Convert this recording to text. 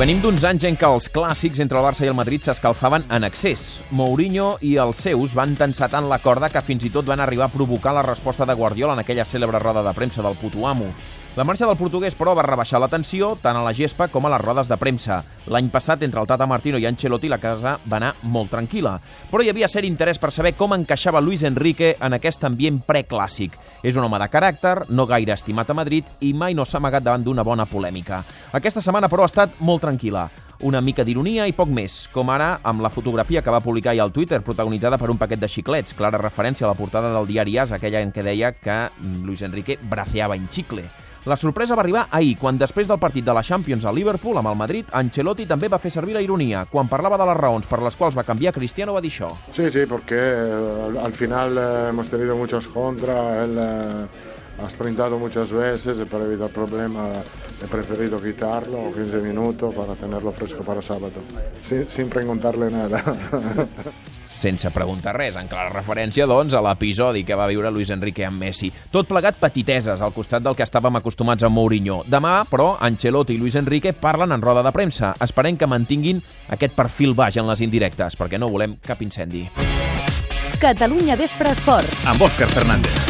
Venim d'uns anys en què els clàssics entre el Barça i el Madrid s'escalfaven en excés. Mourinho i els seus van tensar tant la corda que fins i tot van arribar a provocar la resposta de Guardiola en aquella cèlebre roda de premsa del puto amo. La marxa del portuguès, però, va rebaixar la tensió tant a la gespa com a les rodes de premsa. L'any passat, entre el Tata Martino i Ancelotti, la casa va anar molt tranquil·la. Però hi havia cert interès per saber com encaixava Luis Enrique en aquest ambient preclàssic. És un home de caràcter, no gaire estimat a Madrid i mai no s'ha amagat davant d'una bona polèmica. Aquesta setmana, però, ha estat molt tranquil·la una mica d'ironia i poc més, com ara amb la fotografia que va publicar ahir al Twitter, protagonitzada per un paquet de xiclets, clara referència a la portada del diari AS, aquella en què deia que Luis Enrique braceava en xicle. La sorpresa va arribar ahir, quan després del partit de la Champions a Liverpool amb el Madrid, Ancelotti també va fer servir la ironia. Quan parlava de les raons per les quals va canviar, Cristiano va dir això. Sí, sí, porque eh, al final eh, hemos tenido muchos contra, él eh, ha sprintado muchas veces para evitar problemas he preferido quitarlo 15 minutos para tenerlo fresco para sábado, sin, sin preguntarle nada. sense preguntar res, en clara referència, doncs, a l'episodi que va viure Luis Enrique amb Messi. Tot plegat petiteses al costat del que estàvem acostumats a Mourinho. Demà, però, Ancelotti i Luis Enrique parlen en roda de premsa. Esperem que mantinguin aquest perfil baix en les indirectes, perquè no volem cap incendi. Catalunya Vespre Esports. Amb Òscar Fernández.